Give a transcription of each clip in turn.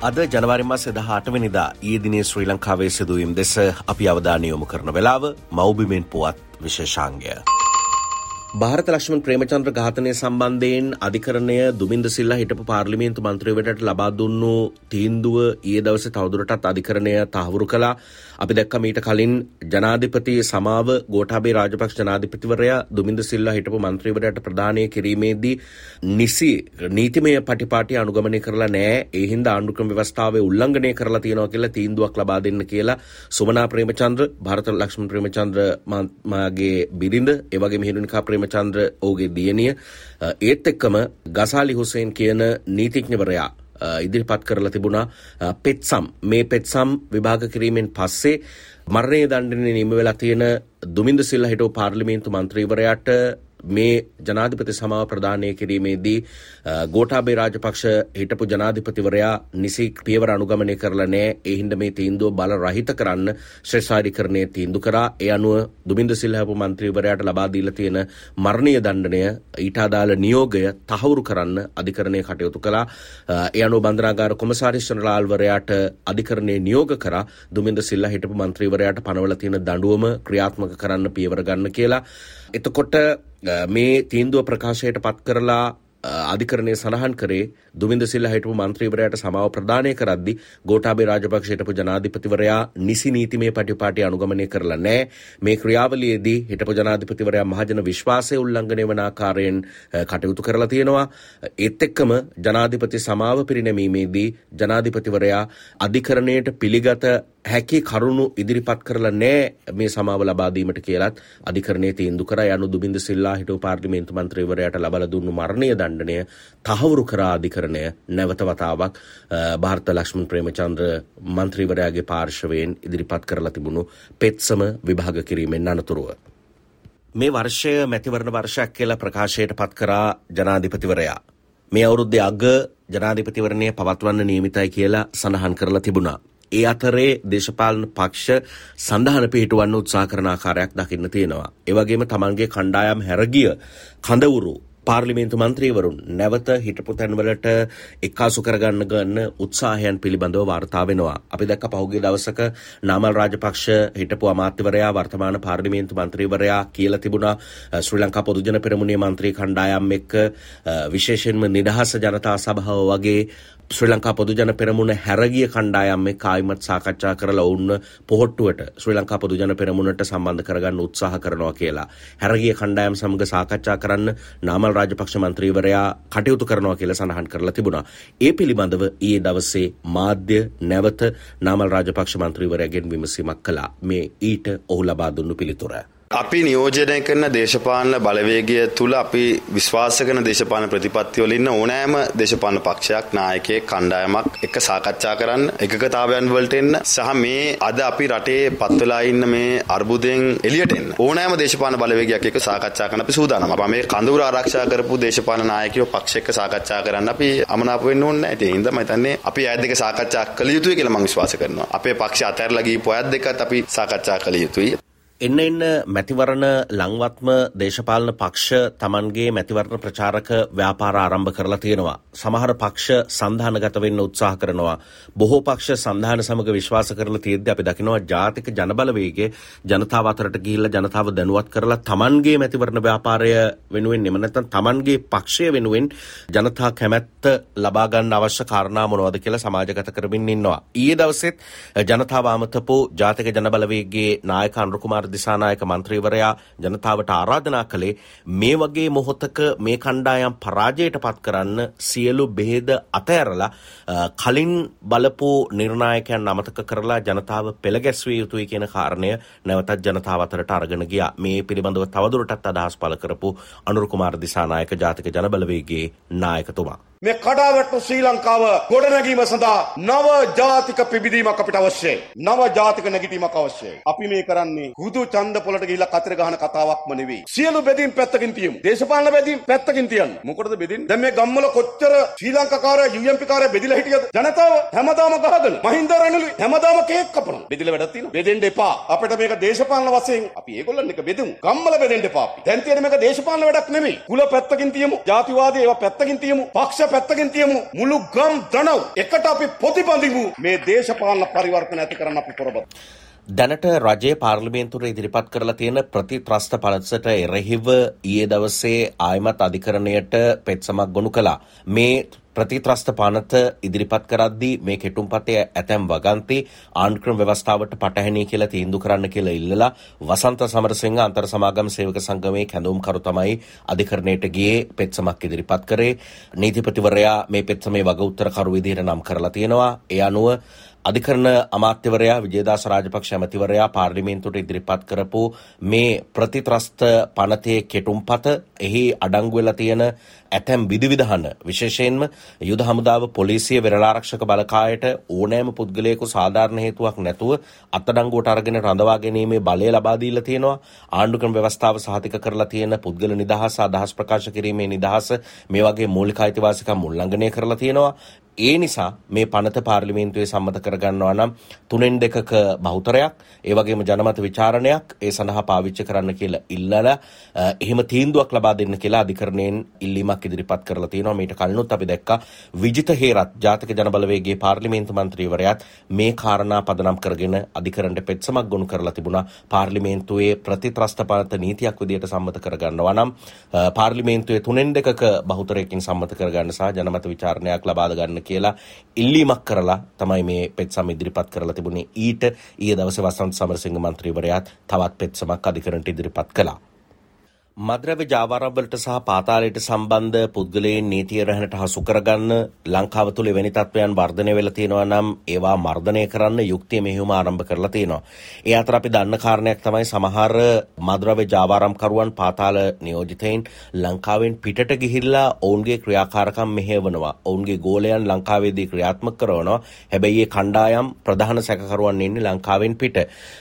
අද ජනවාරි මාස දහටවනිදා ඒ දිනේ ශ්‍රී ලංකාවේ සිදුවීම් දෙස අපි අවධානයොමු කරන වෙලාව මෞබිමෙන් පුවත් විශේෂාංගය. භාරත ලක්ෂ්මන් ප්‍රේමචන්ද්‍ර ඝාතනය සම්බන්ධයෙන් අධිකරණය දුමින්ද සිල්ලා හිටපු පාර්ලිමේන්තු මන්ත්‍රීවටට ලබා දුන්නු තීන්දුව ඊයේ දවසේ තවදුරටත් අධිකරණය තහවුරු කළා. අපි දැක්ක මීට කලින් ජනාධිපති සමාව ගෝඨාභය රාජපක්ෂ ජනාධිපතිවරයා දුමින්ද සිල්ලා හිටපු මන්ත්‍රීවරයාට ප්‍රදානය කිරීමේදී නිසි නීතිමය පටිපාටි අනුගමනය කරලා නෑ. ඒ හින්දා ආණ්ඩුක්‍රම ව්‍යවස්ථාවේ උල්ලංඝනය කරලා තියෙනවා කියලා තීන්දුවක් ලබා දෙන්න කියලා සුමනා ප්‍රේමචන්ද්‍ර භාරත ලක්ෂ්මන් ප්‍රේමචන්ද්‍ර මාගේ බිරිඳ ඒ වගේම හිරුනිකා ප්‍රේමචන්ද්‍ර ඔහුගේ දියණිය ඒත් එක්කම ගසාලි හුසේන් කියන නීතිඥවරයා ඉදිරිපත් කරලා තිබුණා. පෙත්සම්. මේ පෙත්සම් විභාග කිරීමෙන් පස්සේ මරණය දණ්ඩනය නිම වෙලා තියෙන දුමින්ද සිල්ල හිටෝ පාර්ලිමේන්තු මන්ත්‍රීවරයාට මේ ජනාධිපති සමාව ප්‍රධානය කිරීමේදී ගෝටාබේ රාජපක්ෂ හිටපු ජනාධිපතිවරයා නිසි පියවර අනුගමනය කරලා නෑ ඒ හින්දා මේ තීන්දුව බල රහිත කරන්න ශ්‍රේෂ්ඨාධිකරණය තීන්දුව කරා. ඒ අනුව දුමින්ද සිල්හපු මන්ත්‍රීවරයාට ලබා දීලා තියෙන මරණීය දණ්ඩනය ඊට අදාළ නියෝගය තහවුරු කරන්න අධිකරණය කටයුතු කළා. ඒ අනුව බන්ධනාගාර කොමසාරිස් ජනරාල්වරයාට අධිකරණය නියෝග කරා. දුමින්ද සිල්ලා හිටපු මන්ත්‍රීවරයාට පනවලා තියෙන දඬුවම ක්‍රියාත්මක කරන්න පියවර ගන්න කියලා. එතකොට මේ තීන්දුව ප්‍රකාශයට පත් කරලා අධිකරණය සඳහන් කරේ දුමින්ද සිල්ල හිටපු මන්ත්‍රීවරයට සමාව ප්‍රදානය කරද්දි ගෝටාබේ රාජපක්ෂ හිටපු ජනාධිපතිවරයා නිසි නීතිමය පටිපාටි අනුගමනය කරලා නෑ මේ ක්‍රියාවලියේදී හිටපු ජනාධිපතිවරයා මහජන විශ්වාසය උල්ලංඝනය වන ආකාරයෙන් කටයුතු කරලා තියෙනවා. ඒත් එක්කම ජනාධිපති සමාව පිරිනැමීමේදී ජනාධිපතිවරයා අධිකරණයට පිළිගත හැකි කරුණු ඉදිරිපත් කරලා නෑ මේ සමාව ලබාදීමට කියලත් අධිකරණය තීන්දු කර යනු දුබින්ද සිල්ලා හිටු පාර්ලිමේන්තු මන්ත්‍රීවරයට ලබල දුන්නු මරණය දණ්ඩනය තහවුරු කරා අධිකරණය නැවත වතාවක් භාර්ත ලක්ෂ්මන් ප්‍රේමචන්ද්‍ර මන්ත්‍රීවරයාගේ පාර්ශවයෙන් ඉදිරිපත් කරලා තිබුණු පෙත්සම විභාග කිරීමෙන් අනතුරුව. මේ වර්ෂය මැතිවරණ වර්ෂයක් කියලා ප්‍රකාශයට පත් කරා ජනාධිපතිවරයා. මේ අවුරුද්ධ අග ජනාධිපතිවරණය පවත්වන්න නියමිතයි කියලා සඳහන් කරලා තිබුණා. ඒ අතරේ දේශපාලන පක්ෂ සඳහන පිහිටුවන්න උත්සා කරන ආකාරයක් දකින්න තියෙනවා. ඒවගේම තමන්ගේ කණ්ඩායම් හැරගිය කඳවුරු පාර්ලිමේන්තු මන්ත්‍රීවරුන් නැවත හිටපු තැන්වලට එක්කාසු කරගන්න ගන්න උත්සාහයන් පිළිබඳව වාර්තා වෙනවා. අපි දැක්ක පහුගිය දවසක නාමල් රාජපක්ෂ හිටපු අමාත්‍යවරයා වර්තමාන පාර්ලිමේන්තු මන්ත්‍රීවරයා කියලා තිබුණා ශ්‍රී ලංකා පොදුජන පෙරමුණේ මන්ත්‍රී කණ්ඩායම් එක්ක විශේෂයෙන්ම නිදහස ජනතා සභාව වගේ ශ්‍රී ලංකා පොදුජන පෙරමුණ හැරගිය කණ්ඩායම් එක්ක ආයිමත් සාකච්ඡා කරලා ඔවුන් පොහොට්ටුවට ශ්‍රී ලංකා පොදුජන පෙරමුණට සම්බන්ධ කරගන්න උත්සාහ කරනවා කියලා. හැරගිය කණ්ඩායම් සමග සාකච්ඡා කරන්න නාමල් රාජපක්ෂ මන්ත්‍රීවරයා කටයුතු කරනවා කියලා සඳහන් කරලා තිබුණා. ඒ පිළිබඳව ඊයේ දවසේ මාධ්‍ය නැවත නාමල් රාජපක්ෂ මන්ත්‍රීවරයාගෙන් විමසීමක් කළා. මේ ඊට ඔහු ලබා දුන්නු පිළිතුර. අපි නියෝජනය කරන දේශපාලන බලවේගය තුළ අපි විශ්වාස කරන දේශපාලන ප්‍රතිපත්තිවල ඉන්න ඕනෑම දේශපාලන පක්ෂයක් නායකයෙක් කණ්ඩායමක් එක සාකච්ඡා කරන්න එකකතාවයන් වලට එන්න සහ මේ අද අපි රටේ පත්වලා ඉන්න මේ අර්බුදයෙන් එළියට එන්න ඕනෑම දේශපාලන බලවේගයක් එක්ක සාකච්ඡා කරන්න අපි සූදානම්. අපි මේ කඳවුර ආරක්ෂා කරපු දේශපාලන නායකයෝ පක්ෂ එක්ක සාකච්ඡා කරන්න අපි අමනාප වෙන්න ඕනේ නැහැ. ඒ හින්දා මම හිතන්නේ අපි අයත් දෙක සාකච්ඡා කළ යුතුයි කියලා මම විශ්වාස කරනවා. අපේ පක්ෂ අතහැරලා ගිහපු අයත් දෙකත් අපි සාකච්ඡා කළ යුතුයි. එන්න එන්න මැතිවරණ ලංවත්ම දේශපාලන පක්ෂ තමන්ගේ මැතිවරණ ප්‍රචාරක ව්‍යාපාර ආරම්භ කරලා තියෙනවා. සමහර පක්ෂ සන්ධානගත වෙන්න උත්සාහ කරනවා. බොහෝ පක්ෂ සන්ධාන සමග විශ්වාස කරලා තියෙද්දි අපි දකිනවා ජාතික ජනබලවේගයේ ජනතාව අතරට ගිහිල්ලා ජනතාව දැනුවත් කරලා තමන්ගේ මැතිවරණ ව්‍යාපාරය වෙනුවෙන් නෙම නැත්නම් තමන්ගේ පක්ෂය වෙනුවෙන් ජනතා කැමැත්ත ලබා ගන්න අවශ්‍ය කාරණා මොනවද කියලා සමාජගත කරමින් ඉන්නවා. ඊයේ දවසෙත් ජනතාව අමතපු ජාතික ජනබලවේගයේ නායක අනුරුකුමාර දිසානායක මන්ත්‍රීවරයා ජනතාවට ආරාධනා කළේ මේ වගේ මොහොතක මේ කණ්ඩායම් පරාජයට පත් කරන්න සියලු බෙහෙද අතඇරලා කලින් බලපු නිර්ණායකයන් අමතක කරලා ජනතාව පෙළගැස්විය යුතුයි කියන කාරණය නැවතත් ජනතාව අතරට අරගෙන ගියා. මේ පිළිබඳව තවදුරටත් අදහස් පළ කරපු අනුරුකුමාර දිසානායක ජාතික ජනබලවේගයේ නායකතුමා. මේ කඩාවැටු ශ්‍රී ලංකාව ගොඩනැගීම සඳහා නව ජාතික පිබිදීමක් අපිට අවශ්‍යයි. නව ජාතික නැගිටීමක් අවශ්‍යයි. අපි මේ කරන්නේ හුදු ඡන්ද පොලට ගිහිල්ලා කතර ගහන කතාවක්ම නෙවෙයි. සියලු බෙදීම් පැත්තකින් තියමු. දේශපාලන බෙදීම් පැත්තකින් තියන්න. මොකටද බෙදින්නේ? දැන් මේ ගම්වල කොච්චර ශ්‍රී ලංකාකාරය UMP කාරය බෙදිලා හිටියද? ජනතාව හැමදාම ගහගෙන මහින්ද රනිලු හැමදාම කේක් කපනවා. බෙදිලා වැඩක් තියෙනවා. බෙදෙන්න එපා. අපිට මේක දේශපාලන වශයෙන් අපි ඒගොල්ලන් එක බෙදමු. ගම්වල බෙදෙන්න එපා අපි. දැන් තියෙන මේක දේශපාලන වැඩක් නෙමෙයි. කුල පැත්තකින් තියමු. ජාතිවාදී ඒවා පැත්තකින් තියමු. පක්ෂ පැත්තකින් තියමු. මුළු ගම් දනව් එකට අපි පොතිබඳිමු. මේ දේශපාලන පරිවර්තන ඇති කරන්න අපි පොරබත්. දැනට රජයේ පාර්ලිමේන්තුර ඉදිරිපත් කරලා තියෙන ප්‍රතිත්‍රස්ත පනසට එරෙහිව ඊයේ දවසේ ආයමත් අධිකරණයට පෙත්සමක් ගොනු කළා. මේ ප්‍රතිත්‍රස්ත පනත ඉදිරිපත් කරද්දී මේ කෙටුම්පතේ ඇතැම් වගන්ති. ආණ්ක්‍රම ව්‍යවස්ථාවට පටහැනී කියලා තීන්දු කරන්න කියලා ඉල්ලලා වසන්ත සමරසිංහ අන්තර් සමාගම් සේවක සංගමේ කැඳවුම්කරු තමයි අධිකරණයට ගියේ පෙත්සමක් ඉදිරිපත් කරේ. නීතිපතිවරයා මේ පෙත්සමේ වග උත්තරකරු විදිහට නම් කරලා තියෙනවා. ඒ අනුව අධිකරණ අමාත්‍යවරයා විජේදාස රාජපක්ෂ ඇමතිවරයා පාර්ලිමේන්තුවට ඉදිරිපත් කරපු මේ ප්‍රතිත්‍රස්ත පනතේ කෙටුම්පත එහි අඩංගු වෙලා තියෙන ඇතැම් විධිවිධාන විශේෂයෙන්ම යුද හමුදාව පොලිසිය වෙරළාරක්ෂක බලකායට ඕනෑම පුද්ගලයෙකු සාධාරණ හේතුවක් නැතුව අත්අඩංගුවට අරගෙන රඳවා ගැනීමේ බලය ලබා දීලා තියෙනවා. ආණ්ඩුක්‍රම ව්‍යවස්ථාව සහතික කරලා තියෙන පුද්ගල නිදහස අදහස් ප්‍රකාශ කිරීමේ නිදහස මේ වගේ මූලික අයිතිවාසිකම් උල්ලංඝනය කරලා තියෙනවා. ඒ නිසා මේ පනත පාර්ලිමේන්තුවේ සම්මත කරගන්නවා නම් තුනෙන් දෙකක බහුතරයක් ඒ වගේම ජනමත විචාරණයක් ඒ සඳහා පාවිච්චි කරන්න කියලා ඉල්ලලා එහෙම තීන්දුවක් ලබා දෙන්න කියලා අධිකරණයෙන් ඉල්ලීමක් ඉදිරිපත් කරලා තියෙනවා. මීට කලිනුත් අපි දැක්කා විජිත හේරත් ජාතික ජනබලවේගයේ පාර්ලිමේන්තු මන්ත්‍රීවරයාත් මේ කාරණා පදනම් කරගෙන අධිකරණයට පෙත්සමක් ගොනු කරලා තිබුණා. පාර්ලිමේන්තුවේ ප්‍රතිත්‍රස්ත පනත නීතියක් විදියට සම්මත කරගන්නවා නම් පාර්ලිමේන්තුවේ තුනෙන් දෙකක බහුතරයකින් සම්මත කරගන්න සහ ජනමත විචාරණයක් ලබා ගන්න කියලා ඉල්ලීමක් කරලා තමයි මේ පෙත්සම ඉදිරිපත් කරලා තිබුණේ ඊට ඊයේ දවසේ වසන්ත සමරසිංහ මන්ත්‍රීවරයාත් තවත් පෙත්සමක් අධිකරණයට ඉදිරිපත් කළා. මද්‍රව්‍ය ජාවාරම්වලට සහ පාතාලයට සම්බන්ධ පුද්ගලයන් නීතිය රැහැනට හසු කරගන්න ලංකාව තුළ එවැනි තත්ත්වයන් වර්ධනය වෙලා තියෙනවා නම් ඒවා මර්ධනය කරන්න යුක්තිය මෙහෙයුම ආරම්භ කරලා තියෙනවා. ඒ අතර අපි දන්න කාරණයක් තමයි සමහර මද්‍රව්‍ය ජාවාරම්කරුවන් පාතාල නියෝජිතයින් ලංකාවෙන් පිටට ගිහිල්ලා ඔවුන්ගේ ක්‍රියාකාරකම් මෙහෙවනවා. ඔවුන්ගේ ගෝලයන් ලංකාවේදී ක්‍රියාත්මක කරනවා. හැබැයි ඒ කණ්ඩායම් ප්‍රධාන සැකකරුවන් ඉන්නේ ලංකාවෙන් පිට.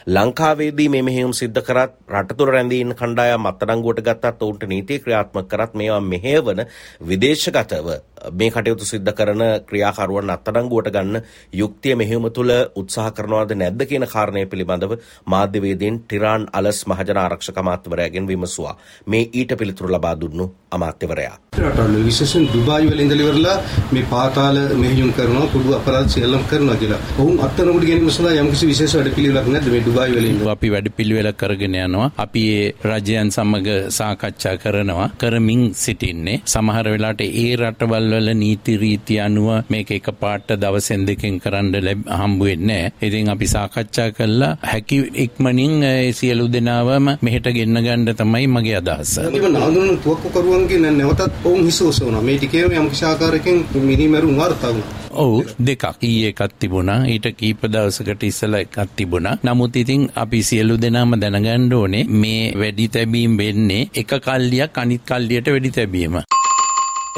ලංකාවේදී මේ මෙහෙයුම් සිද්ධ කරත් රට තුළ රැඳී ඉන්න කණ්ඩායම් අත්අඩංගුවට ගත්තත් ඔවුන්ට නීතිය ක්‍රියාත්මක කරත් මේවා මෙහෙවන විදේශගතව මේ කටයුතු සිද්ධ කරන ක්‍රියාකරුවන් අත්අඩංගුවට ගන්න යුක්තිය මෙහෙයුම තුළ උත්සාහ කරනවාද නැද්ද කියන කාරණය පිළිබඳව මාධ්‍යවේදීන් ටිරාන් අලස් මහජන ආරක්ෂක අමාත්‍යවරයාගෙන් විමසුවා. මේ ඊට පිළිතුරු ලබා දුන්නු අමාත්‍යවරයා. රටවල විශේෂයෙන් දුබායි වල ඉඳලා ඉවරලා මේ පාතාල මෙහෙයුම් කරනවා කුඩු අපරාධ සියල්ලම කරනවා කියලා. ඔවුන් අත්අඩංගුවට ගැනීම සඳහා යම්කිසි විශේෂ වැඩපිළිවෙලක් නැද්ද මේ දුබායි වල ඉඳලා? අපි වැඩපිළිවෙල කරගෙන යනවා. අපි ඒ රජයන් සමග සාකච්ඡා කරනවා කරමින් සිටින්නේ සමහර වෙලාට ඒ රටවල් වල නීති රීති අනුව මේක එක පාට දවසෙන් දෙකෙන් කරන්න හම්බ වෙන්නේ ඉතින් අපි සාකච්ඡා කළා හැකි ඉක්මනින් ඒ සියලු දෙනාවම මෙහෙට ගෙන්න ගන්න තමයි මගේ අදහස. ඉතින් නාඳුන තුවක්කුකරුවන්ගේ නැවතත් ඔවුන් හිසෝසවනවා. මේ ටිකේම යම් කිසි ආකාරයකින් මිනිමරුන් වාර්තා වුණා. ඔව් දෙකක් ඊයේ එකක් තිබුණා ඊට කීප දවසකට ඉස්සලා එකක් තිබුණා නමුත් ඉතින් අපි සියලු දෙනාම දැනගන්න ඕනේ මේ වැඩි තැබීම් වෙන්නේ එක කල්ලියක් අනිත් කල්ලියට වැඩි තැබීම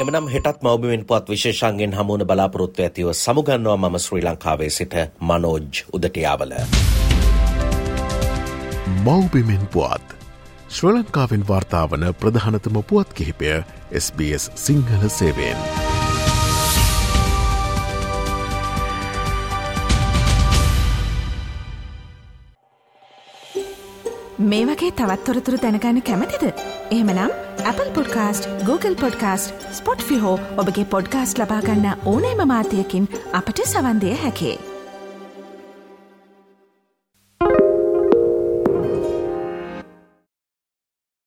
එමනම් හෙටත් මවබිමෙන් පුවත් විශේෂන්ගෙන් හමුවන බලාපොරොත්තු ඇතිව සමුගන්නවා මම ශ්‍රී ලංකාවේ සිට මනෝජ් උදටියාවල. මවබිමෙන් පුවත් ශ්‍ර ලංකාවෙන් වාර්තාාවන ප්‍රධානතම පුවත් කිහිපය SBS සිංහල සේවෙන්. මේ වගේ තවත්තොරතුරු දැනගන්න කැමතිද. එහෙමනම් Apple podcast Google podcast Spotify ෆිහෝ ඔබගේ පොඩ්කාස්ට ලබාගන්න ඕනෑ මමාතයකින් අපට සවන්දය හැකේ.